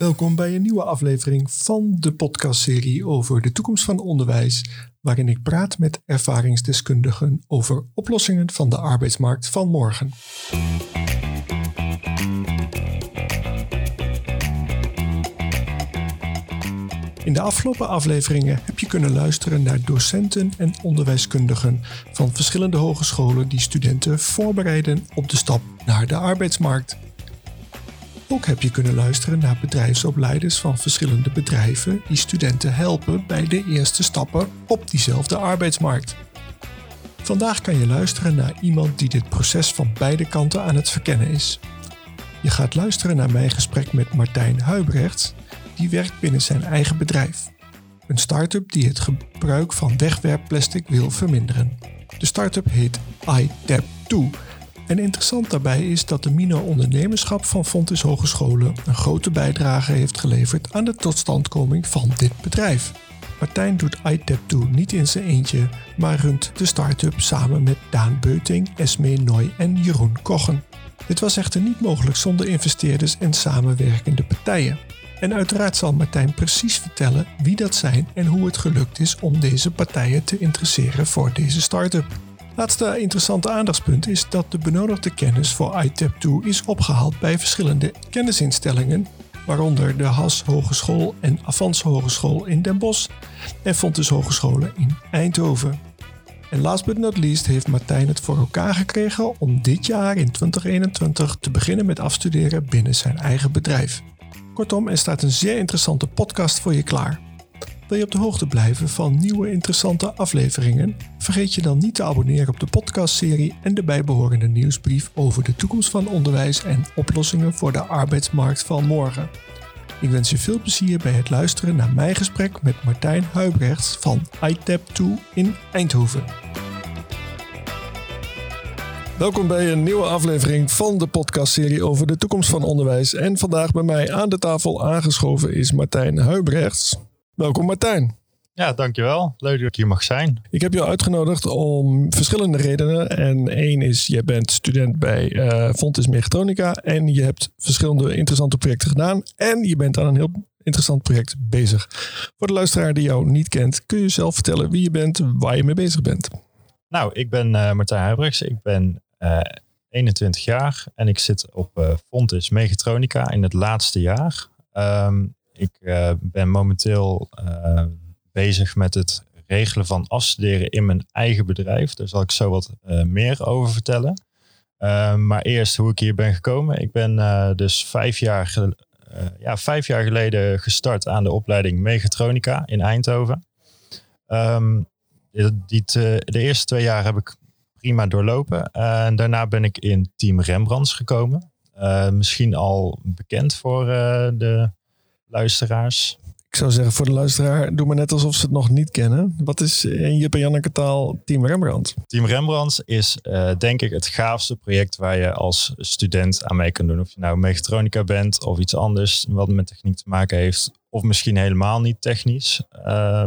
Welkom bij een nieuwe aflevering van de podcastserie over de toekomst van onderwijs, waarin ik praat met ervaringsdeskundigen over oplossingen van de arbeidsmarkt van morgen. In de afgelopen afleveringen heb je kunnen luisteren naar docenten en onderwijskundigen van verschillende hogescholen die studenten voorbereiden op de stap naar de arbeidsmarkt. Ook heb je kunnen luisteren naar bedrijfsopleiders van verschillende bedrijven die studenten helpen bij de eerste stappen op diezelfde arbeidsmarkt. Vandaag kan je luisteren naar iemand die dit proces van beide kanten aan het verkennen is. Je gaat luisteren naar mijn gesprek met Martijn Huibrechts, die werkt binnen zijn eigen bedrijf. Een start-up die het gebruik van wegwerpplastic wil verminderen. De start-up heet iTap2 en interessant daarbij is dat de Mino-ondernemerschap van Fontys Hogescholen een grote bijdrage heeft geleverd aan de totstandkoming van dit bedrijf. Martijn doet iTap2 niet in zijn eentje, maar runt de start-up samen met Daan Beuting, Esme Noy en Jeroen Kochen. Dit was echter niet mogelijk zonder investeerders en samenwerkende partijen. En uiteraard zal Martijn precies vertellen wie dat zijn en hoe het gelukt is om deze partijen te interesseren voor deze start-up. Laatste interessante aandachtspunt is dat de benodigde kennis voor ITAP2 is opgehaald bij verschillende kennisinstellingen, waaronder de HAS Hogeschool en Avans Hogeschool in Den Bosch en Fontes Hogescholen in Eindhoven. En last but not least heeft Martijn het voor elkaar gekregen om dit jaar in 2021 te beginnen met afstuderen binnen zijn eigen bedrijf. Kortom, er staat een zeer interessante podcast voor je klaar. Wil je op de hoogte blijven van nieuwe interessante afleveringen? Vergeet je dan niet te abonneren op de podcastserie en de bijbehorende nieuwsbrief over de toekomst van onderwijs en oplossingen voor de arbeidsmarkt van morgen. Ik wens je veel plezier bij het luisteren naar mijn gesprek met Martijn Huibrechts van iTap2 in Eindhoven. Welkom bij een nieuwe aflevering van de podcastserie over de toekomst van onderwijs. En vandaag bij mij aan de tafel aangeschoven is Martijn Huibrechts. Welkom Martijn. Ja, dankjewel. Leuk dat ik hier mag zijn. Ik heb jou uitgenodigd om verschillende redenen. En één is, je bent student bij uh, Fontis Mechatronica en je hebt verschillende interessante projecten gedaan. En je bent aan een heel interessant project bezig. Voor de luisteraar die jou niet kent, kun je zelf vertellen wie je bent, waar je mee bezig bent. Nou, ik ben uh, Martijn Huibrechts. Ik ben uh, eh, 21 jaar en ik zit op Fontis Mechatronica in het laatste jaar. Um, ik uh, ben momenteel uh, bezig met het regelen van afstuderen in mijn eigen bedrijf. Daar zal ik zo wat uh, meer over vertellen. maar eerst hoe ik hier ben gekomen. Ik ben dus vijf jaar, ja, vijf jaar geleden gestart aan de opleiding Mechatronica in Eindhoven. Um, die de eerste twee jaar heb ik prima doorlopen. en daarna ben ik in Team Rembrandts gekomen. misschien al bekend voor de luisteraars? Ik zou zeggen voor de luisteraar, doe maar net alsof ze het nog niet kennen. Wat is in Jip en Janneke taal Team Rembrandt? Team Rembrandt is uh, denk ik het gaafste project waar je als student aan mee kan doen. Of je nou mechatronica bent of iets anders wat met techniek te maken heeft. Of misschien helemaal niet technisch. Uh,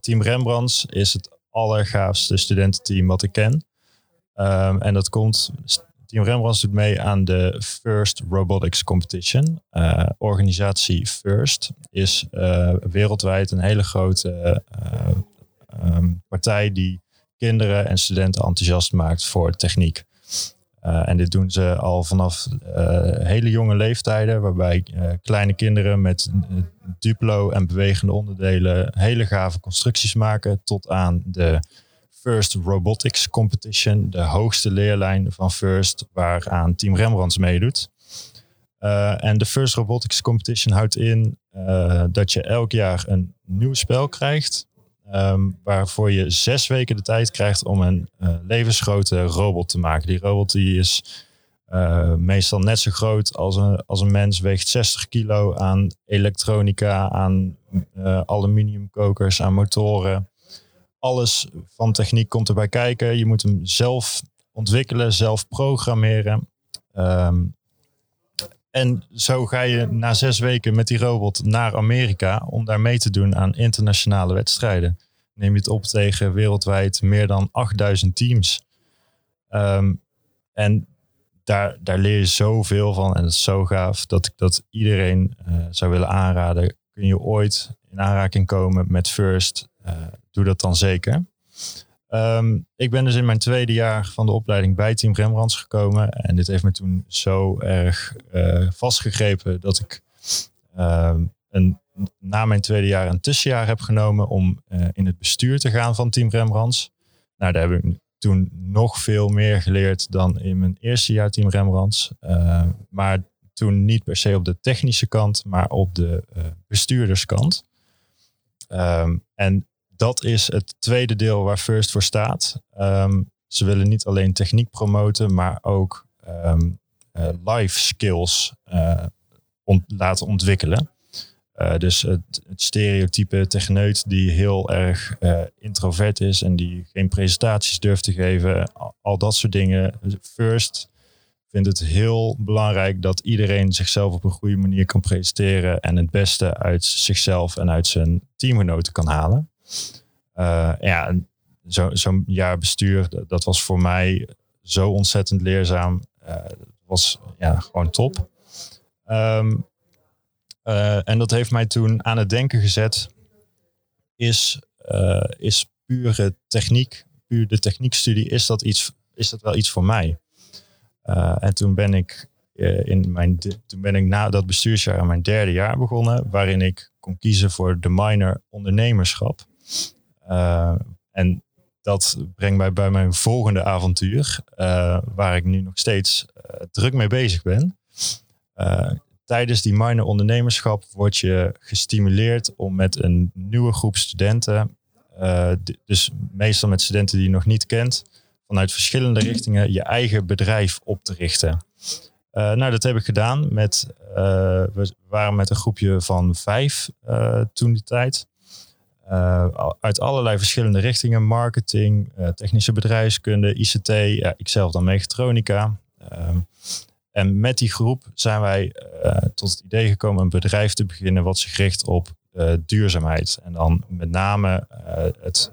Team Rembrandt is het allergaafste studententeam wat ik ken. Um, en dat komt Team Rembrandt doet mee aan de First Robotics Competition. Uh, organisatie First is uh, wereldwijd een hele grote uh, um, partij die kinderen en studenten enthousiast maakt voor techniek. en dit doen ze al vanaf hele jonge leeftijden, waarbij kleine kinderen met Duplo en bewegende onderdelen hele gave constructies maken, tot aan de First Robotics Competition, de hoogste leerlijn van First, waaraan Team Rembrandts meedoet. Uh, en de First Robotics Competition houdt in uh, dat je elk jaar een nieuw spel krijgt, um, waarvoor je zes weken de tijd krijgt om een uh, levensgrote robot te maken. Die robot die is meestal net zo groot als een, als een mens, weegt 60 kilo aan elektronica, aan aluminiumkokers, aan motoren alles van techniek komt erbij kijken. Je moet hem zelf ontwikkelen, zelf programmeren. Um, en zo ga je na zes weken met die robot naar Amerika om daar mee te doen aan internationale wedstrijden. Neem je het op tegen wereldwijd meer dan 8000 teams. Um, en daar, daar leer je zoveel van en het is zo gaaf dat ik dat iedereen zou willen aanraden. Kun je ooit in aanraking komen met First, doe dat dan zeker. Ehm, ik ben dus in mijn tweede jaar van de opleiding bij Team Rembrandts gekomen. En dit heeft me toen zo erg uh, vastgegrepen dat ik ehm, een, na mijn tweede jaar een tussenjaar heb genomen om uh, in het bestuur te gaan van Team Rembrandts. Nou, daar heb ik toen nog veel meer geleerd dan in mijn eerste jaar Team Rembrandts. Uh, maar toen niet per se op de technische kant, maar op de uh, bestuurderskant. Um, en dat is het tweede deel waar First voor staat. Ehm, ze willen niet alleen techniek promoten, maar ook um, life skills uh, laten ontwikkelen. Uh, dus het, het, stereotype techneut die heel erg introvert is en die geen presentaties durft te geven, al, al dat soort dingen. First vindt het heel belangrijk dat iedereen zichzelf op een goede manier kan presenteren en het beste uit zichzelf en uit zijn teamgenoten kan halen. Uh, ja, zo'n zo jaar bestuur, dat was voor mij zo ontzettend leerzaam. Uh, was ja, gewoon top. Um, uh, en dat heeft mij toen aan het denken gezet. Is, is pure techniek, puur de techniekstudie, is dat, iets, is dat wel iets voor mij? en toen ben ik in mijn, toen ben ik na dat bestuursjaar aan mijn derde jaar begonnen, waarin ik kon kiezen voor de minor ondernemerschap. Uh, en dat brengt mij bij mijn volgende avontuur, uh, waar ik nu nog steeds uh, druk mee bezig ben. tijdens die minor ondernemerschap word je gestimuleerd om met een nieuwe groep studenten, dus meestal met studenten die je nog niet kent, vanuit verschillende richtingen je eigen bedrijf op te richten. nou, dat heb ik gedaan. Met, we waren met een groepje van vijf toen die tijd. Uh, uit allerlei verschillende richtingen. Marketing, uh, technische bedrijfskunde, ICT, ja, ikzelf dan mechatronica. Uh, en met die groep zijn wij uh, tot het idee gekomen een bedrijf te beginnen wat zich richt op duurzaamheid. En dan met name het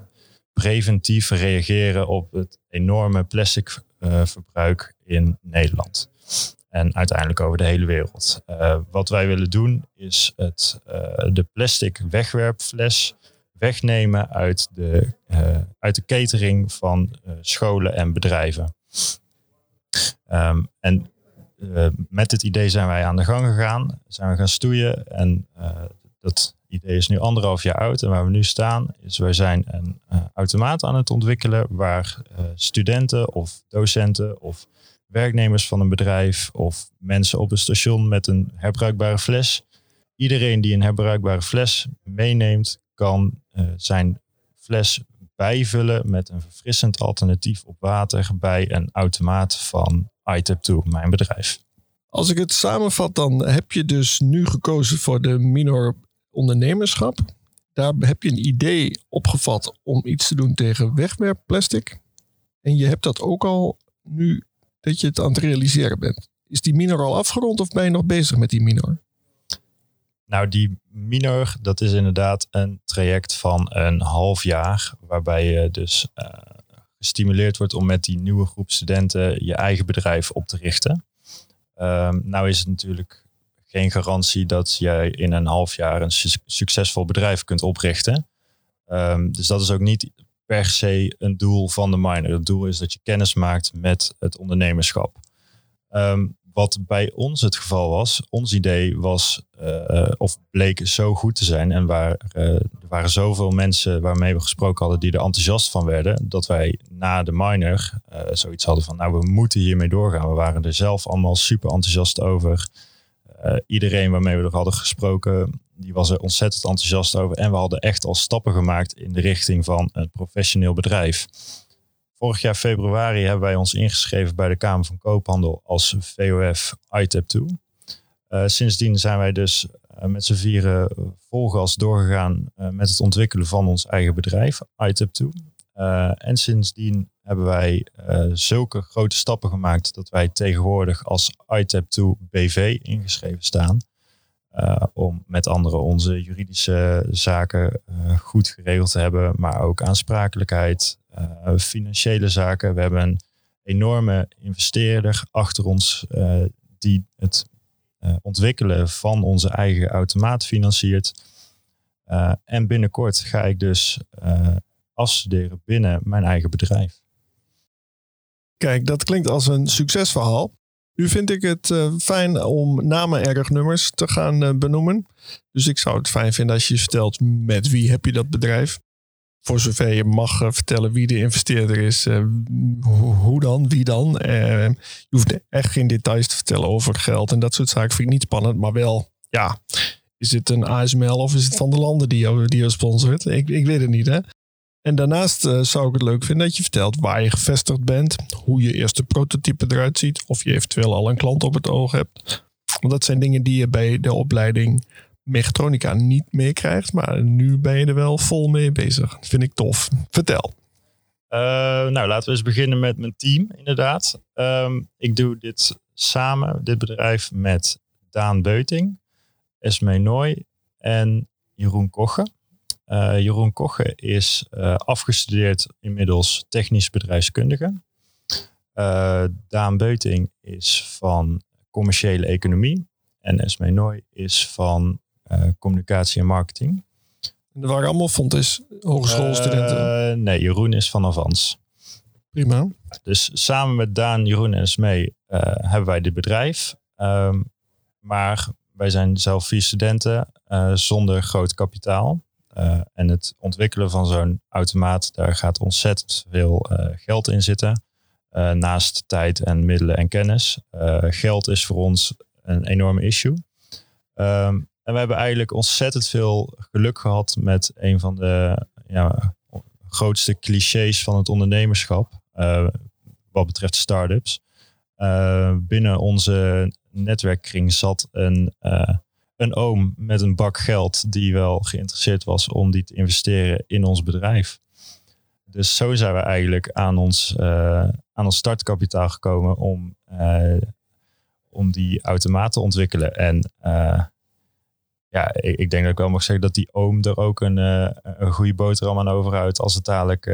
preventief reageren op het enorme plastic verbruik in Nederland. En uiteindelijk over de hele wereld. wat wij willen doen is het, de plastic wegwerpfles wegnemen uit de, uh, uit de catering van uh, scholen en bedrijven. Um, en uh, met dit idee zijn wij aan de gang gegaan, zijn we gaan stoeien en dat idee is nu anderhalf jaar oud. En waar we nu staan is wij zijn een automaat aan het ontwikkelen waar studenten of docenten of werknemers van een bedrijf of mensen op een station met een herbruikbare fles. Iedereen die een herbruikbare fles meeneemt, kan uh, zijn fles bijvullen met een verfrissend alternatief op water bij een automaat van iTap2, mijn bedrijf. Als ik het samenvat, dan heb je dus nu gekozen voor de minor ondernemerschap. Daar heb je een idee opgevat om iets te doen tegen wegwerpplastic. En je hebt dat ook al nu dat je het aan het realiseren bent. Is die minor al afgerond of ben je nog bezig met die minor? Nou, die minor, dat is inderdaad een traject van een half jaar, waarbij je dus uh, gestimuleerd wordt om met die nieuwe groep studenten je eigen bedrijf op te richten. Um, nou is het natuurlijk geen garantie dat jij in een half jaar een su succesvol bedrijf kunt oprichten. Um, dus dat is ook niet per se een doel van de minor. Het doel is dat je kennis maakt met het ondernemerschap. Um, wat bij ons het geval was, ons idee was, uh, of bleek zo goed te zijn. En waar, uh, er waren zoveel mensen waarmee we gesproken hadden die er enthousiast van werden. Dat wij na de minor zoiets hadden van, nou we moeten hiermee doorgaan. We waren er zelf allemaal super enthousiast over. iedereen waarmee we er hadden gesproken, die was er ontzettend enthousiast over. En we hadden echt al stappen gemaakt in de richting van een professioneel bedrijf. Vorig jaar februari hebben wij ons ingeschreven bij de Kamer van Koophandel als VOF ITEP 2. Uh, sindsdien zijn wij dus uh, met z'n vieren vol gas doorgegaan uh, met het ontwikkelen van ons eigen bedrijf, ITEP 2. en sindsdien hebben wij zulke grote stappen gemaakt dat wij tegenwoordig als ITEP 2 BV ingeschreven staan. om met anderen onze juridische zaken goed geregeld te hebben, maar ook aansprakelijkheid, financiële zaken. We hebben een enorme investeerder achter ons die het ontwikkelen van onze eigen automaat financiert. en binnenkort ga ik dus afstuderen binnen mijn eigen bedrijf. Kijk, dat klinkt als een succesverhaal. Nu vind ik het fijn om namen erg nummers te gaan benoemen. Dus ik zou het fijn vinden als je vertelt met wie heb je dat bedrijf. Voor zover je mag uh, vertellen wie de investeerder is. Hoe, hoe, dan? Wie dan? je hoeft echt geen details te vertellen over geld en dat soort zaken. Vind ik niet spannend, maar wel, ja. Is het een ASML of is het van de landen die jou, die sponsort? Ik, ik weet het niet, hè? En daarnaast zou ik het leuk vinden dat je vertelt waar je gevestigd bent, hoe je eerste prototype eruit ziet, of je eventueel al een klant op het oog hebt. Want dat zijn dingen die je bij de opleiding mechatronica niet meekrijgt, maar nu ben je er wel vol mee bezig. Vind ik tof. Vertel. Uh, nou, laten we eens beginnen met mijn team, inderdaad. Um, ik doe dit samen, dit bedrijf, met Daan Beuting, Esme Nooy en Jeroen Kochen. Uh, Jeroen Koche is uh, afgestudeerd inmiddels technisch bedrijfskundige. Daan Beuting is van commerciële economie. En Esme Nooy is van communicatie en marketing. Dat waren allemaal Fontes hogeschoolstudenten? nee, Jeroen is van Avans. Prima. Dus samen met Daan, Jeroen en Esme hebben wij dit bedrijf. Um, maar wij zijn zelf vier studenten zonder groot kapitaal. Uh, en het ontwikkelen van zo'n automaat, daar gaat ontzettend veel uh, geld in zitten. Uh, naast tijd en middelen en kennis. geld is voor ons een enorme issue. Um, en we hebben eigenlijk ontzettend veel geluk gehad met een van de ja, grootste clichés van het ondernemerschap. wat betreft start-ups. binnen onze netwerkkring zat een een oom met een bak geld die wel geïnteresseerd was om die te investeren in ons bedrijf. Dus zo zijn we eigenlijk aan ons, aan ons startkapitaal gekomen om, om die automaat te ontwikkelen. En ja, ik, ik, denk dat ik wel mag zeggen dat die oom er ook een, een goede boterham aan overhoudt als het dadelijk,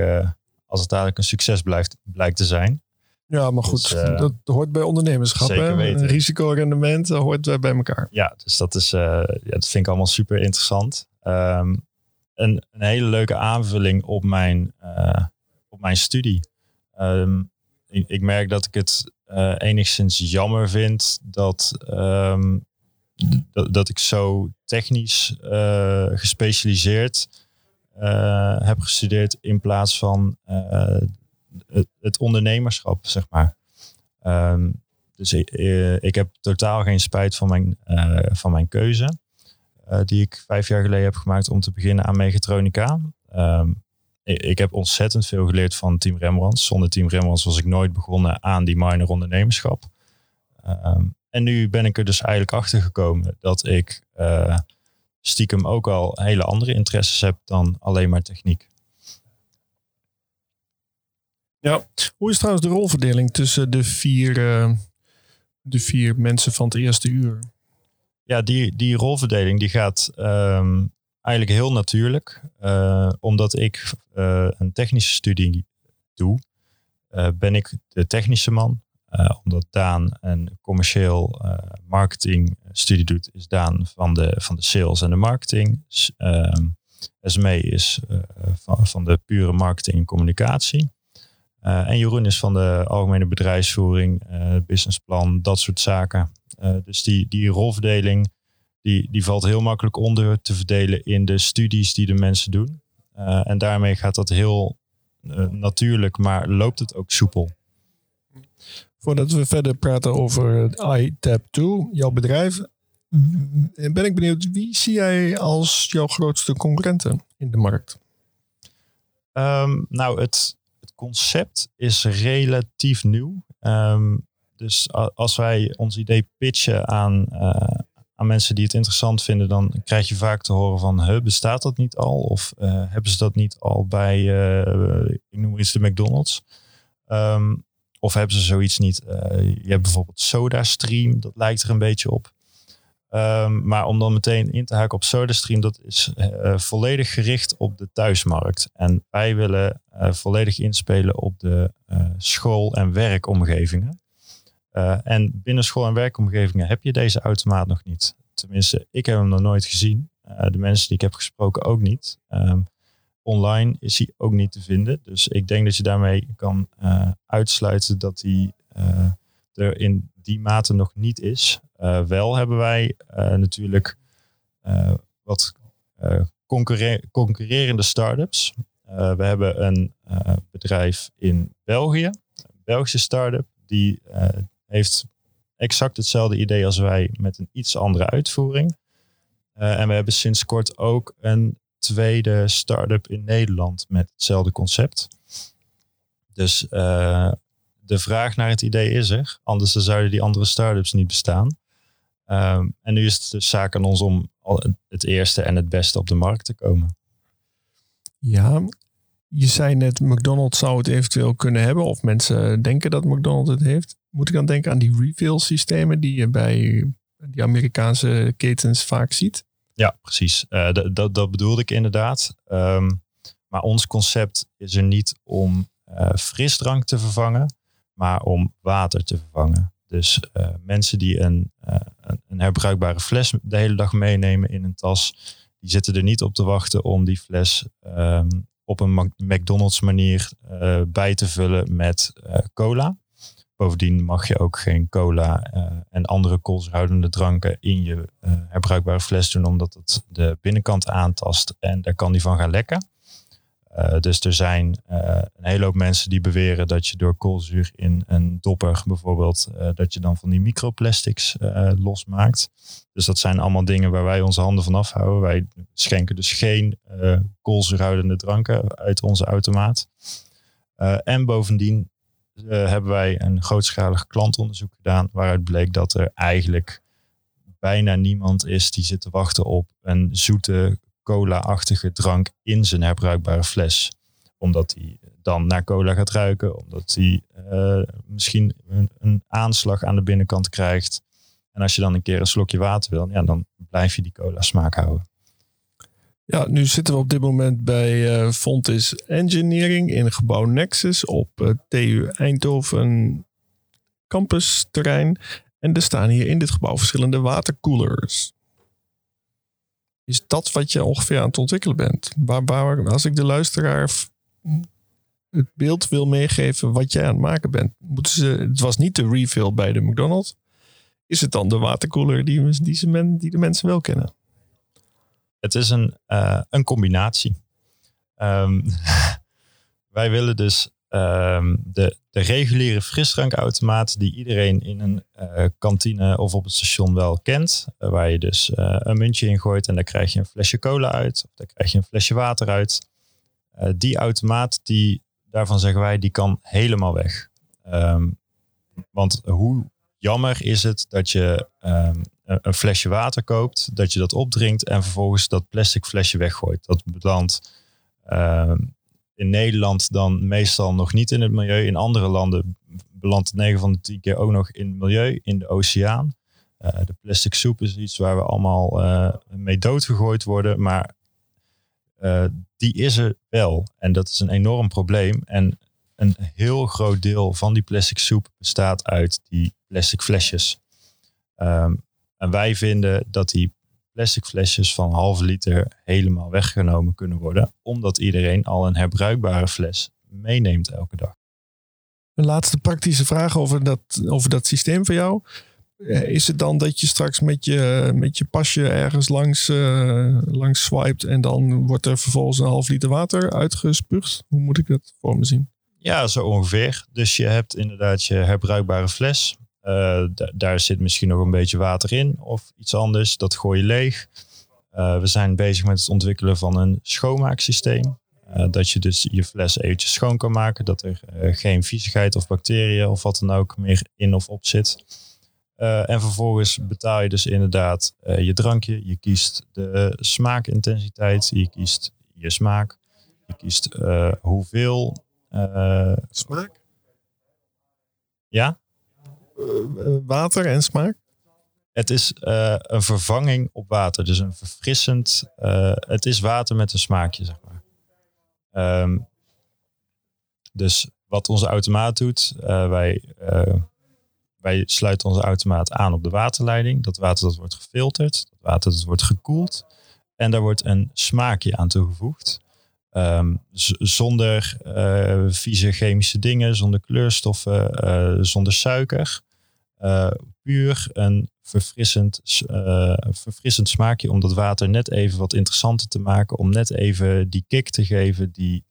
als het dadelijk een succes blijft, blijkt te zijn. Ja, maar goed, dus, uh, dat hoort bij ondernemerschap. Zeker weten. Risicorendement hoort bij elkaar. Ja, dus dat, is, ja, dat vind ik allemaal super interessant. Um, een, een, hele leuke aanvulling op mijn, op mijn studie. Um, ik, ik, merk dat ik het enigszins jammer vind dat, um, dat, ik zo technisch gespecialiseerd heb gestudeerd in plaats van het, ondernemerschap, zeg maar. Ehm, dus ik, eh, heb totaal geen spijt van mijn, van mijn keuze. Die ik vijf jaar geleden heb gemaakt om te beginnen aan mechatronica. Um, ik, ik, heb ontzettend veel geleerd van Team Rembrandt. Zonder Team Rembrandt was ik nooit begonnen aan die minor ondernemerschap. Um, en nu ben ik er dus eigenlijk achter gekomen dat ik uh, stiekem ook al hele andere interesses heb dan alleen maar techniek. Ja, hoe is trouwens de rolverdeling tussen de vier, uh, de vier mensen van het eerste uur? Ja, die, die rolverdeling die gaat um, eigenlijk heel natuurlijk. Uh, omdat ik uh, een technische studie doe, ben ik de technische man. Omdat Daan een commercieel marketing studie doet, is Daan van de, van de sales en de marketing. SME is van, van de pure marketing en communicatie. En Jeroen is van de algemene bedrijfsvoering, businessplan, dat soort zaken. Dus die, die rolverdeling die, die valt heel makkelijk onder te verdelen in de studies die de mensen doen. en daarmee gaat dat heel natuurlijk, maar loopt het ook soepel. Voordat we verder praten over iTap2, jouw bedrijf, ben ik benieuwd, wie zie jij als jouw grootste concurrenten in de markt? Um, nou, het, concept is relatief nieuw. Ehm, dus als wij ons idee pitchen aan, uh, aan mensen die het interessant vinden, dan krijg je vaak te horen van, bestaat dat niet al? Of uh, hebben ze dat niet al bij, uh, ik noem iets de McDonald's? Um, of hebben ze zoiets niet? je hebt bijvoorbeeld SodaStream, dat lijkt er een beetje op. Ehm, maar om dan meteen in te haken op SodaStream, dat is uh, volledig gericht op de thuismarkt. En wij willen uh, volledig inspelen op de school- en werkomgevingen. en binnen school- en werkomgevingen heb je deze automaat nog niet. Tenminste, ik heb hem nog nooit gezien. de mensen die ik heb gesproken ook niet. Um, online is hij ook niet te vinden. Dus ik denk dat je daarmee kan uitsluiten dat hij er in die mate nog niet is. Uh, wel hebben wij natuurlijk wat concurrerende start-ups. we hebben een bedrijf in België, een Belgische start-up, die heeft exact hetzelfde idee als wij met een iets andere uitvoering. en we hebben sinds kort ook een tweede start-up in Nederland met hetzelfde concept. Dus de vraag naar het idee is er. Anders zouden die andere start-ups niet bestaan. Um, en nu is het dus zaak aan ons om het eerste en het beste op de markt te komen. Ja, je zei net, McDonald's zou het eventueel kunnen hebben. Of mensen denken dat McDonald's het heeft. Moet ik dan denken aan die refill systemen die je bij die Amerikaanse ketens vaak ziet? Ja, precies. Uh, dat, bedoelde ik inderdaad. Um, maar ons concept is er niet om uh, frisdrank te vervangen maar om water te vervangen. Dus uh, mensen die een, een herbruikbare fles de hele dag meenemen in een tas, die zitten er niet op te wachten om die fles um, op een McDonald's manier bij te vullen met cola. Bovendien mag je ook geen cola en andere koolzuurhoudende dranken in je herbruikbare fles doen, omdat het de binnenkant aantast en daar kan die van gaan lekken. Uh, dus er zijn een hele hoop mensen die beweren dat je door koolzuur in een dopper bijvoorbeeld, dat je dan van die microplastics losmaakt. Dus dat zijn allemaal dingen waar wij onze handen van afhouden. Wij schenken dus geen koolzuurhoudende dranken uit onze automaat. en bovendien hebben wij een grootschalig klantonderzoek gedaan waaruit bleek dat er eigenlijk bijna niemand is die zit te wachten op een zoete cola-achtige drank in zijn herbruikbare fles. Omdat hij dan naar cola gaat ruiken, omdat hij uh, misschien een, een, aanslag aan de binnenkant krijgt. En als je dan een keer een slokje water wil, ja, dan blijf je die cola smaak houden. Ja, nu zitten we op dit moment bij uh, Fontis Engineering in gebouw Nexus op uh, TU Eindhoven campus terrein. En er staan hier in dit gebouw verschillende waterkoelers. Is dat wat je ongeveer aan het ontwikkelen bent? Waar, waar, als ik de luisteraar het beeld wil meegeven wat jij aan het maken bent. Moeten ze, het was niet de refill bij de McDonald's. Is het dan de waterkoeler die, die, die de mensen wel kennen? Het is een, uh, een combinatie. Um, wij willen dus um, de, de reguliere frisdrankautomaat die iedereen in een uh, kantine of op het station wel kent. Uh, waar je dus een muntje in gooit en daar krijg je een flesje cola uit. Of daar krijg je een flesje water uit. die automaat, die, daarvan zeggen wij, die kan helemaal weg. Um, want hoe jammer is het dat je een flesje water koopt, dat je dat opdrinkt en vervolgens dat plastic flesje weggooit. Dat belandt in Nederland dan meestal nog niet in het milieu. In andere landen belandt het 9 van de 10 keer ook nog in het milieu, in de oceaan. Uh, de plastic soep is iets waar we allemaal uh, mee doodgegooid worden, maar uh, die is er wel. En dat is een enorm probleem. En een heel groot deel van die plastic soep bestaat uit die plastic flesjes. Um, en wij vinden dat die plastic flesjes van halve liter helemaal weggenomen kunnen worden, omdat iedereen al een herbruikbare fles meeneemt elke dag. Een laatste praktische vraag over dat, over dat systeem voor jou. Eh, is het dan dat je straks met je, met je pasje ergens langs, uh, langs swipet en dan wordt er vervolgens een half liter water uitgespuugd? Hoe moet ik dat voor me zien? Ja, zo ongeveer. Dus je hebt inderdaad je herbruikbare fles. Uh, daar zit misschien nog een beetje water in of iets anders. Dat gooi je leeg. Uh, we zijn bezig met het ontwikkelen van een schoonmaaksysteem. Uh, dat je dus je fles eventjes schoon kan maken. Dat er geen viezigheid of bacteriën of wat dan ook meer in of op zit. en vervolgens betaal je dus inderdaad je drankje. Je kiest de smaakintensiteit. Je kiest je smaak. Je kiest hoeveel. smaak? Ja? Eh, water en smaak? Het is een vervanging op water. Dus een verfrissend. het is water met een smaakje, zeg maar. Ehm, dus wat onze automaat doet, wij, wij sluiten onze automaat aan op de waterleiding. Dat water dat wordt gefilterd, dat water dat wordt gekoeld. En daar wordt een smaakje aan toegevoegd. Ehm, zonder vieze chemische dingen, zonder kleurstoffen, zonder suiker. Uh, puur een verfrissend, verfrissend smaakje om dat water net even wat interessanter te maken. Om net even die kick te geven die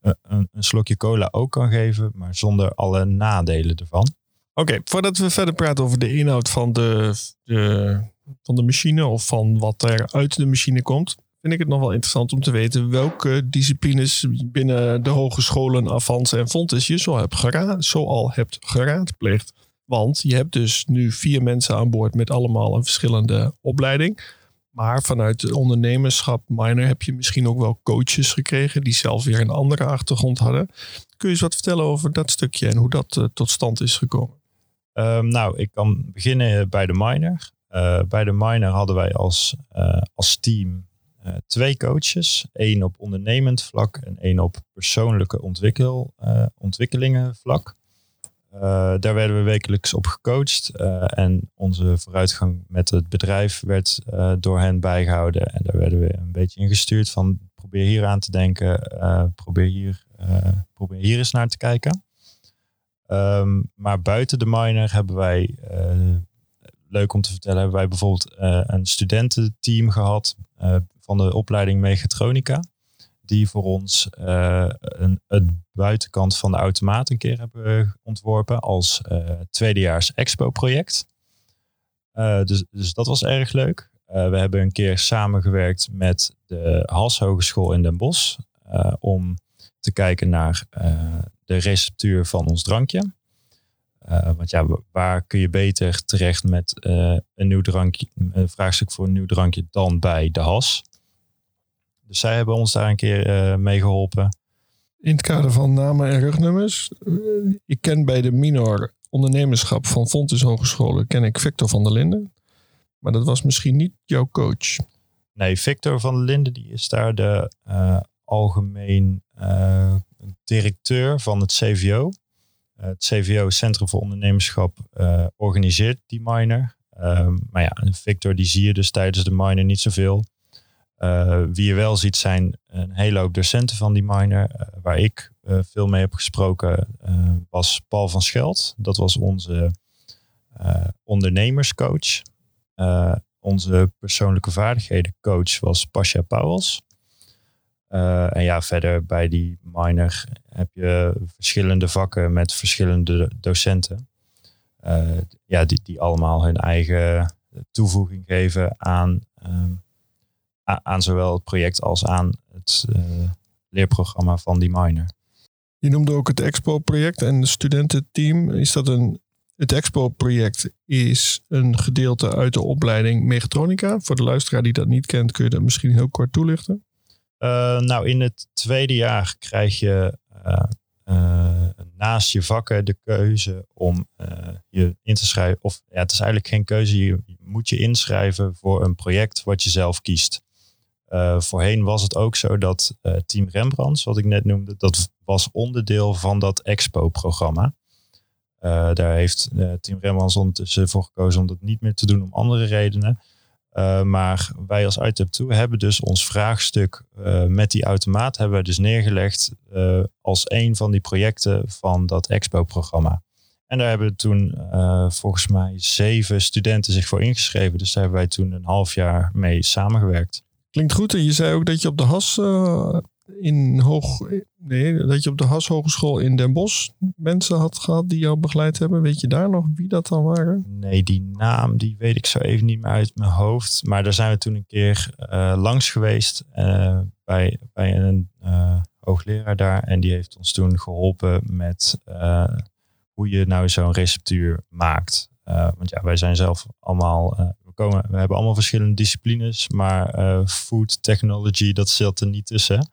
een, een, slokje cola ook kan geven, maar zonder alle nadelen ervan. Oké, voordat we verder praten over de inhoud van de, de, van de machine of van wat er uit de machine komt, vind ik het nog wel interessant om te weten welke disciplines binnen de hogescholen Avans en Fontes je zo, hebt geraad, zo al hebt geraadpleegd. Want je hebt dus nu vier mensen aan boord met allemaal een verschillende opleiding. Maar vanuit de ondernemerschap minor heb je misschien ook wel coaches gekregen die zelf weer een andere achtergrond hadden. Kun je eens wat vertellen over dat stukje en hoe dat uh, tot stand is gekomen? Um, nou, ik kan beginnen bij de minor. Uh, bij de minor hadden wij als, uh, als team twee coaches. één op ondernemend vlak en één op persoonlijke ontwikkel, ontwikkelingen vlak. Daar werden we wekelijks op gecoacht. en onze vooruitgang met het bedrijf werd door hen bijgehouden. En daar werden we een beetje ingestuurd van probeer hier aan te denken. probeer, hier, probeer hier eens naar te kijken. Um, maar buiten de minor hebben wij, leuk om te vertellen, hebben wij bijvoorbeeld een studententeam gehad van de opleiding Mechatronica. Die voor ons een, het buitenkant van de automaat een keer hebben ontworpen als tweedejaars expo-project. dus, dus dat was erg leuk. we hebben een keer samengewerkt met de Hals Hogeschool in Den Bosch om te kijken naar de receptuur van ons drankje. Uh, want ja, waar kun je beter terecht met uh, een nieuw drankje, een vraagstuk voor een nieuw drankje dan bij de has? Dus zij hebben ons daar een keer uh, mee geholpen. In het kader van namen en rugnummers. Ik ken bij de minor ondernemerschap van Fontes Hogescholen ken ik Victor van der Linden. Maar dat was misschien niet jouw coach. Nee, Victor van der Linden die is daar de algemeen directeur van het CVO. Eh, het CVO, Centrum voor Ondernemerschap, organiseert die minor. Um, maar ja, Victor die zie je dus tijdens de minor niet zoveel. Uh, wie je wel ziet zijn een hele hoop docenten van die minor. Uh, waar ik uh, veel mee heb gesproken was Paul van Scheld. Dat was onze ondernemerscoach. onze persoonlijke vaardigheden coach was Pasha Pauwels. En ja, verder bij die minor heb je verschillende vakken met verschillende docenten. Ja, die, die allemaal hun eigen toevoeging geven aan, um, aan zowel het project als aan het uh, leerprogramma van die minor. Je noemde ook het Expo-project en het studententeam. Is dat een, het Expo-project is een gedeelte uit de opleiding Mechatronica. Voor de luisteraar die dat niet kent, kun je dat misschien heel kort toelichten? Uh, nou, in het tweede jaar krijg je uh, uh, naast je vakken de keuze om je in te schrijven. Of ja, het is eigenlijk geen keuze. Je moet je inschrijven voor een project wat je zelf kiest. Voorheen was het ook zo dat Team Rembrandt, wat ik net noemde, dat was onderdeel van dat Expo-programma. daar heeft Team Rembrandt ondertussen voor gekozen om dat niet meer te doen om andere redenen. Uh, maar wij als ITEP 2 hebben dus ons vraagstuk uh, met die automaat hebben dus neergelegd uh, als een van die projecten van dat Expo-programma. En daar hebben toen volgens mij zeven studenten zich voor ingeschreven. Dus daar hebben wij toen een half jaar mee samengewerkt. Klinkt goed. En je zei ook dat je op de HAS in hoog, nee, dat je op de HAS Hogeschool in Den Bosch mensen had gehad die jou begeleid hebben. Weet je daar nog wie dat dan waren? Nee, die naam die weet ik zo even niet meer uit mijn hoofd. Maar daar zijn we toen een keer uh, langs geweest uh, bij, bij een hoogleraar daar. En die heeft ons toen geholpen met hoe je nou zo'n receptuur maakt. want ja, wij zijn zelf allemaal komen, we hebben allemaal verschillende disciplines, maar uh, food technology, dat zit er niet tussen.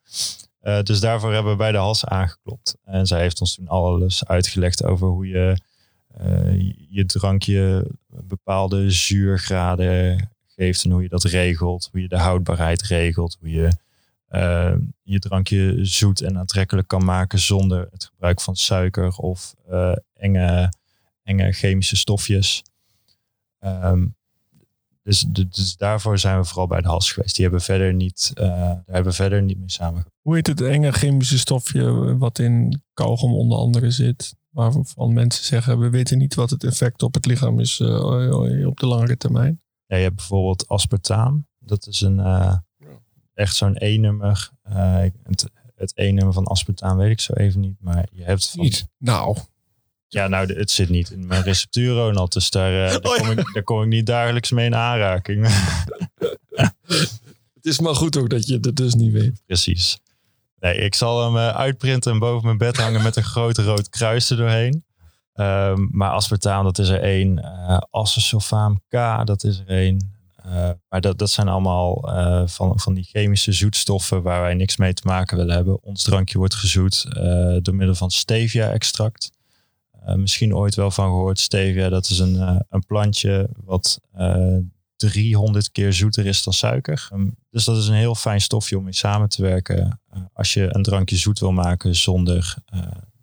Uh, dus daarvoor hebben we bij de hals aangeklopt. En zij heeft ons toen alles uitgelegd over hoe je je drankje bepaalde zuurgraden geeft en hoe je dat regelt, hoe je de houdbaarheid regelt, hoe je je drankje zoet en aantrekkelijk kan maken zonder het gebruik van suiker of enge, enge chemische stofjes. Um, dus, dus, daarvoor zijn we vooral bij de HAS geweest. Die hebben verder niet, uh, daar hebben we verder niet mee samen. Hoe heet het enge chemische stofje wat in kauwgom onder andere zit? Waarvan mensen zeggen, we weten niet wat het effect op het lichaam is uh, op de langere termijn. Ja, je hebt bijvoorbeeld aspartaam. Dat is een uh, echt zo'n E-nummer. het, het E-nummer van aspartaam weet ik zo even niet. Maar je hebt van... Niet? Nou, ja, nou, het zit niet in mijn receptuur, Ronald. Dus daar, uh, daar, oh, kom ik, daar kom ik niet dagelijks mee in aanraking. het is maar goed ook dat je het dus niet weet. Precies. Nee, ik zal hem uh, uitprinten en boven mijn bed hangen met een grote rood kruis er doorheen. Um, maar aspartaam, dat is er één. Uh, Acesulfaam K, dat is er één. Uh, maar dat, dat zijn allemaal uh, van, van die chemische zoetstoffen waar wij niks mee te maken willen hebben. Ons drankje wordt gezoet uh, door middel van stevia-extract. Uh, misschien ooit wel van gehoord. Stevia, dat is een, uh, een plantje wat uh, eh, 300 keer zoeter is dan suiker. Um, dus dat is een heel fijn stofje om mee samen te werken. als je een drankje zoet wil maken zonder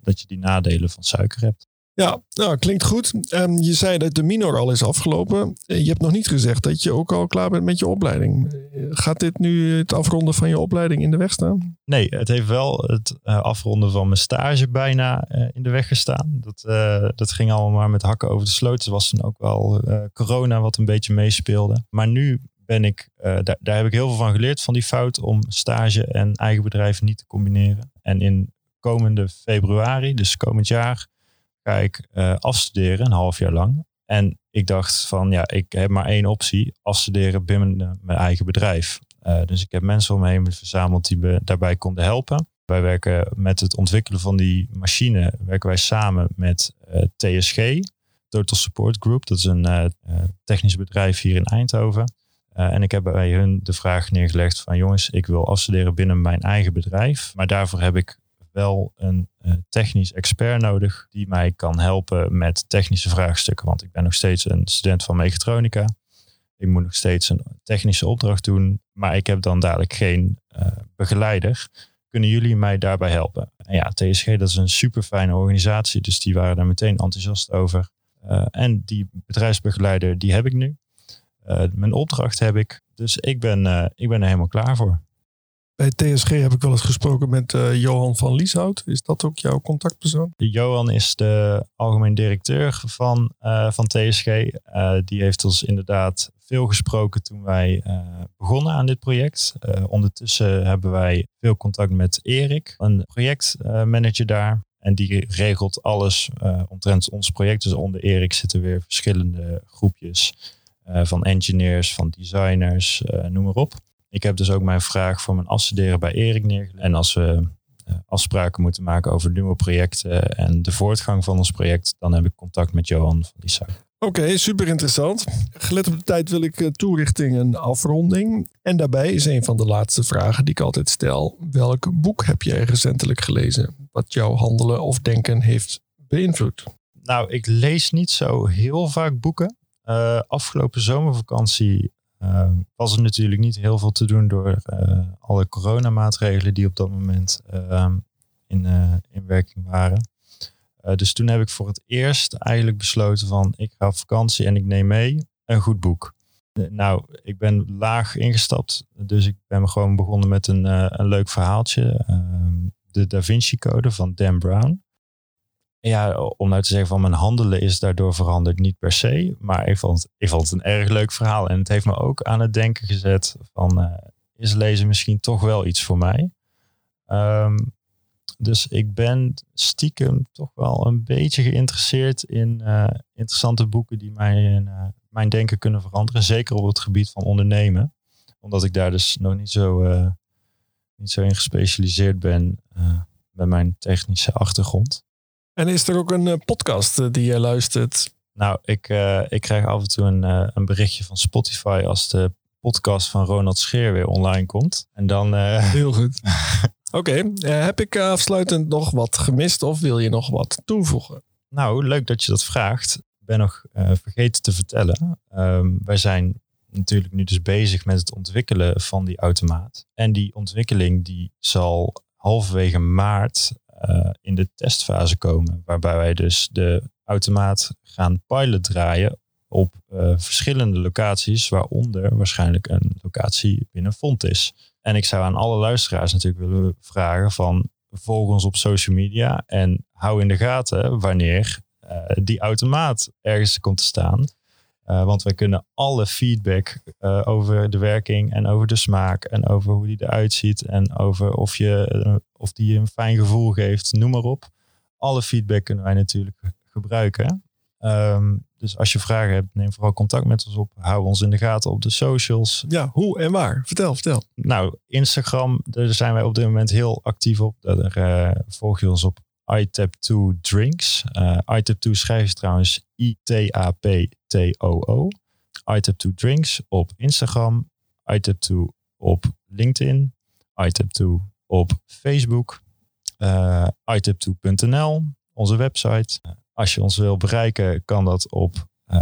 dat je die nadelen van suiker hebt. Ja, nou, klinkt goed. Um, je zei dat de minor al is afgelopen. Je hebt nog niet gezegd dat je ook al klaar bent met je opleiding. Gaat dit nu het afronden van je opleiding in de weg staan? Nee, het heeft wel het uh, afronden van mijn stage bijna in de weg gestaan. Dat, dat ging allemaal maar met hakken over de sloot. Er was toen ook wel corona wat een beetje meespeelde. Maar nu ben ik, daar, daar heb ik heel veel van geleerd van die fout om stage en eigen bedrijf niet te combineren. En in komende februari, dus komend jaar, ga ik uh, afstuderen, een half jaar lang. En ik dacht van, ja, ik heb maar één optie, afstuderen binnen mijn eigen bedrijf. Uh, dus ik heb mensen om me heen verzameld die me daarbij konden helpen. Wij werken met het ontwikkelen van die machine, werken wij samen met TSG, Total Support Group. Dat is een technisch bedrijf hier in Eindhoven. en ik heb bij hun de vraag neergelegd van jongens, ik wil afstuderen binnen mijn eigen bedrijf. Maar daarvoor heb ik wel een uh, technisch expert nodig die mij kan helpen met technische vraagstukken. Want ik ben nog steeds een student van mechatronica. Ik moet nog steeds een technische opdracht doen, maar ik heb dan dadelijk geen uh, begeleider. Kunnen jullie mij daarbij helpen? En ja, TSG dat is een super fijne organisatie, dus die waren daar meteen enthousiast over. Uh, en die bedrijfsbegeleider, die heb ik nu. mijn opdracht heb ik, dus ik ben, ik ben er helemaal klaar voor. Bij TSG heb ik wel eens gesproken met uh, Johan van Lieshout. Is dat ook jouw contactpersoon? Johan is de algemeen directeur van, uh, van TSG. Eh, die heeft ons inderdaad veel gesproken toen wij begonnen aan dit project. ondertussen hebben wij veel contact met Erik, een projectmanager daar. En die regelt alles omtrent ons project. Dus onder Erik zitten weer verschillende groepjes van engineers, van designers, noem maar op. Ik heb dus ook mijn vraag voor mijn afstuderen bij Erik neergelegd. En als we uh, afspraken moeten maken over nieuwe projecten en de voortgang van ons project, dan heb ik contact met Johan van Lisa. Oké, super interessant. Gelet op de tijd wil ik uh, toerichting en afronding. En daarbij is een van de laatste vragen die ik altijd stel. Welk boek heb jij recentelijk gelezen wat jouw handelen of denken heeft beïnvloed? Nou, ik lees niet zo heel vaak boeken. Uh, afgelopen zomervakantie was er natuurlijk niet heel veel te doen door uh, alle coronamaatregelen die op dat moment uh, in, uh, in werking waren. dus toen heb ik voor het eerst eigenlijk besloten van ik ga op vakantie en ik neem mee een goed boek. nou, ik ben laag ingestapt, dus ik ben gewoon begonnen met een, een leuk verhaaltje. Ehm, de Da Vinci Code van Dan Brown ja, om nou te zeggen van mijn handelen is daardoor veranderd, niet per se. Maar ik vond, ik vond het een erg leuk verhaal. En het heeft me ook aan het denken gezet van, uh, is lezen misschien toch wel iets voor mij? Um, dus ik ben stiekem toch wel een beetje geïnteresseerd in uh, interessante boeken die mijn, uh, mijn denken kunnen veranderen. Zeker op het gebied van ondernemen. Omdat ik daar dus nog niet zo, niet zo in gespecialiseerd ben met mijn technische achtergrond. En is er ook een uh, podcast uh, die je luistert? Nou, ik, uh, ik krijg af en toe een, een berichtje van Spotify als de podcast van Ronald Scheer weer online komt. En dan. Heel goed. Oké, okay. heb ik afsluitend nog wat gemist of wil je nog wat toevoegen? Nou, leuk dat je dat vraagt. Ik ben nog vergeten te vertellen. Um, wij zijn natuurlijk nu dus bezig met het ontwikkelen van die automaat. En die ontwikkeling die zal halverwege maart uh, in de testfase komen. Waarbij wij dus de automaat gaan pilot draaien op uh, verschillende locaties, waaronder waarschijnlijk een locatie binnen Font is. En ik zou aan alle luisteraars natuurlijk willen vragen van volg ons op social media en hou in de gaten wanneer uh, die automaat ergens komt te staan. Uh, want wij kunnen alle feedback uh, over de werking en over de smaak en over hoe die eruit ziet en over of, je, of die een fijn gevoel geeft, noem maar op. Alle feedback kunnen wij natuurlijk gebruiken. Um, dus als je vragen hebt, neem vooral contact met ons op. Hou ons in de gaten op de socials. Ja, hoe en waar? Vertel, vertel. Nou, Instagram, daar zijn wij op dit moment heel actief op. Daar volg je ons op iTap2 Drinks. Uh, iTap2 schrijf je trouwens I-T-A-P-T-O-O. iTap2 Drinks op Instagram. iTap2 op LinkedIn. iTap2 op Facebook. Uh, iTap2.nl, onze website. Als je ons wil bereiken, kan dat op uh,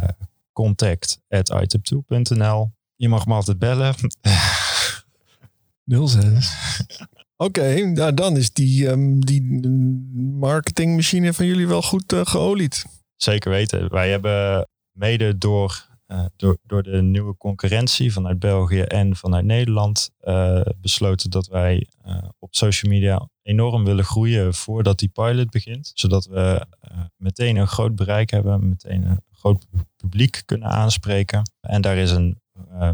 contact.item2.nl. Je mag me altijd bellen. 06. Oké, nou dan is die, um, die marketingmachine van jullie wel goed uh, geolied. Zeker weten. Wij hebben mede door, uh, door, door de nieuwe concurrentie vanuit België en vanuit Nederland uh, besloten dat wij op social media enorm willen groeien voordat die pilot begint. Zodat we meteen een groot bereik hebben, meteen een groot publiek kunnen aanspreken. En daar is een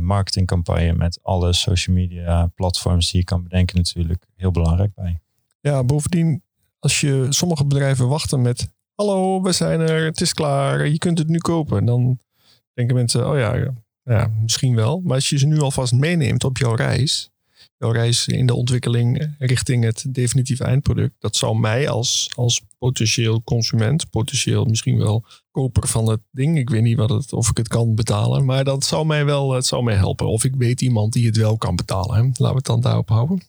marketingcampagne met alle social media platforms die je kan bedenken natuurlijk heel belangrijk bij. Ja, bovendien, als je sommige bedrijven wachten met hallo, we zijn er, het is klaar, je kunt het nu kopen. Dan denken mensen, oh ja, ja, misschien wel. Maar als je ze nu alvast meeneemt op jouw reis, jouw reis in de ontwikkeling richting het definitieve eindproduct. Dat zou mij als, als potentieel consument, potentieel misschien wel koper van het ding. Ik weet niet wat het, of ik het kan betalen, maar dat zou mij wel het zou mij helpen. Of ik weet iemand die het wel kan betalen. Laten we het dan daarop houden.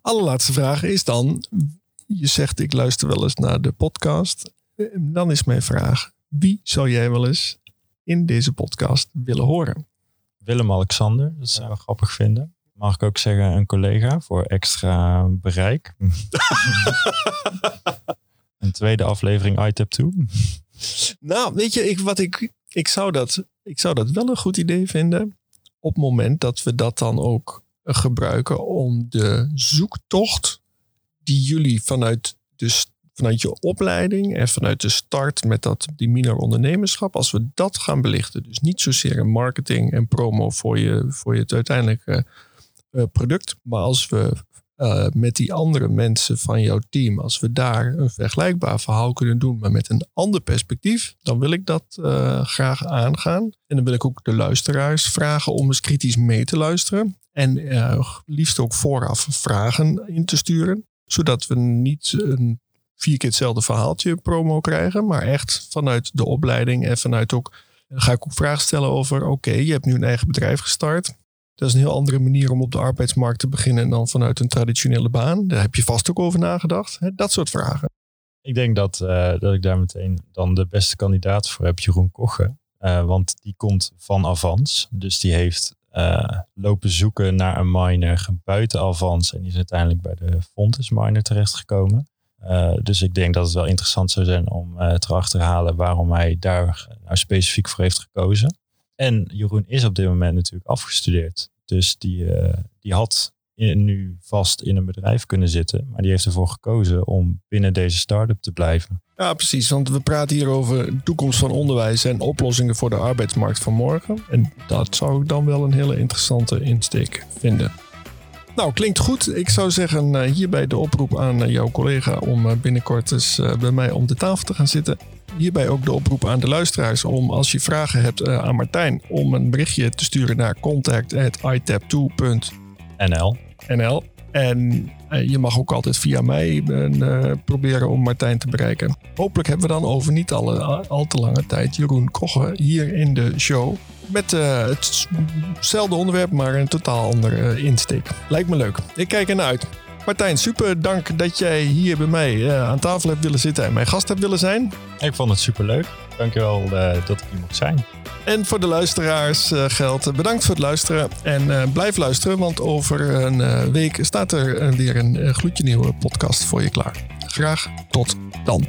Allerlaatste vraag is dan, je zegt ik luister wel eens naar de podcast. Dan is mijn vraag, wie zou jij wel eens in deze podcast willen horen? Willem-Alexander, dat zou ik grappig vinden mag ik ook zeggen, een collega voor extra bereik. een tweede aflevering ITAP 2. Nou, weet je, ik, wat ik, ik, zou dat, ik zou dat wel een goed idee vinden. Op het moment dat we dat dan ook gebruiken om de zoektocht die jullie vanuit, de, vanuit je opleiding en vanuit de start met dat, die minor ondernemerschap, als we dat gaan belichten. Dus niet zozeer een marketing en promo voor je, voor je het uiteindelijke uh, product. Maar als we uh, met die andere mensen van jouw team, als we daar een vergelijkbaar verhaal kunnen doen, maar met een ander perspectief, dan wil ik dat uh, graag aangaan. En dan wil ik ook de luisteraars vragen om eens kritisch mee te luisteren. En liefst ook vooraf vragen in te sturen, zodat we niet een vier keer hetzelfde verhaaltje promo krijgen, maar echt vanuit de opleiding en vanuit ook ga ik ook vragen stellen over: oké, je hebt nu een eigen bedrijf gestart. Dat is een heel andere manier om op de arbeidsmarkt te beginnen dan vanuit een traditionele baan. Daar heb je vast ook over nagedacht. Dat soort vragen. Ik denk dat, uh, dat ik daar meteen dan de beste kandidaat voor heb, Jeroen Kochen. Uh, want die komt van Avans. Dus die heeft lopen zoeken naar een miner buiten Avans. En die is uiteindelijk bij de Fontes miner terechtgekomen. dus ik denk dat het wel interessant zou zijn om te achterhalen waarom hij daar nou specifiek voor heeft gekozen. En Jeroen is op dit moment natuurlijk afgestudeerd. Dus die, uh, die had nu vast in een bedrijf kunnen zitten. Maar die heeft ervoor gekozen om binnen deze start-up te blijven. Ja, precies. Want we praten hier over de toekomst van onderwijs en oplossingen voor de arbeidsmarkt van morgen. En dat zou ik dan wel een hele interessante insteek vinden. Nou, klinkt goed. Ik zou zeggen, uh, hierbij de oproep aan uh, jouw collega om uh, binnenkort eens bij mij om de tafel te gaan zitten. Hierbij ook de oproep aan de luisteraars om als je vragen hebt aan Martijn, om een berichtje te sturen naar contact.itap2.nl. NL. En je mag ook altijd via mij proberen om Martijn te bereiken. Hopelijk hebben we dan over niet al te lange tijd Jeroen Kochen hier in de show met uh, hetzelfde onderwerp, maar een totaal andere insteek. Lijkt me leuk. Ik kijk ernaar uit. Martijn, super dank dat jij hier bij mij aan tafel hebt willen zitten en mijn gast hebt willen zijn. Ik vond het super leuk. Dankjewel dat ik hier mocht zijn. En voor de luisteraars uh, geldt bedankt voor het luisteren. En uh, blijf luisteren, want over een week staat er weer een gloedje nieuwe podcast voor je klaar. Graag tot dan.